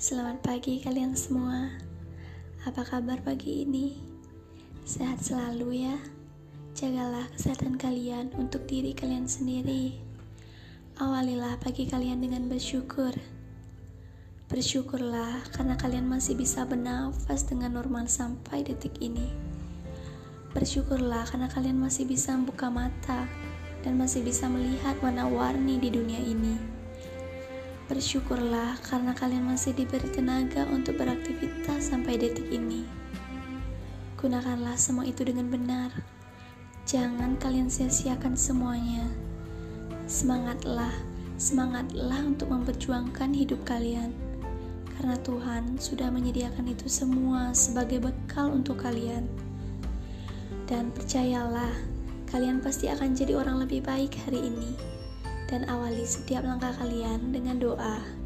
Selamat pagi kalian semua. Apa kabar pagi ini? Sehat selalu ya. Jagalah kesehatan kalian untuk diri kalian sendiri. Awalilah pagi kalian dengan bersyukur. Bersyukurlah karena kalian masih bisa bernafas dengan normal sampai detik ini. Bersyukurlah karena kalian masih bisa membuka mata dan masih bisa melihat warna-warni di dunia ini. Bersyukurlah karena kalian masih diberi tenaga untuk beraktivitas sampai detik ini. Gunakanlah semua itu dengan benar. Jangan kalian sia-siakan semuanya. Semangatlah, semangatlah untuk memperjuangkan hidup kalian. Karena Tuhan sudah menyediakan itu semua sebagai bekal untuk kalian. Dan percayalah, kalian pasti akan jadi orang lebih baik hari ini dan awali setiap langkah kalian dengan doa.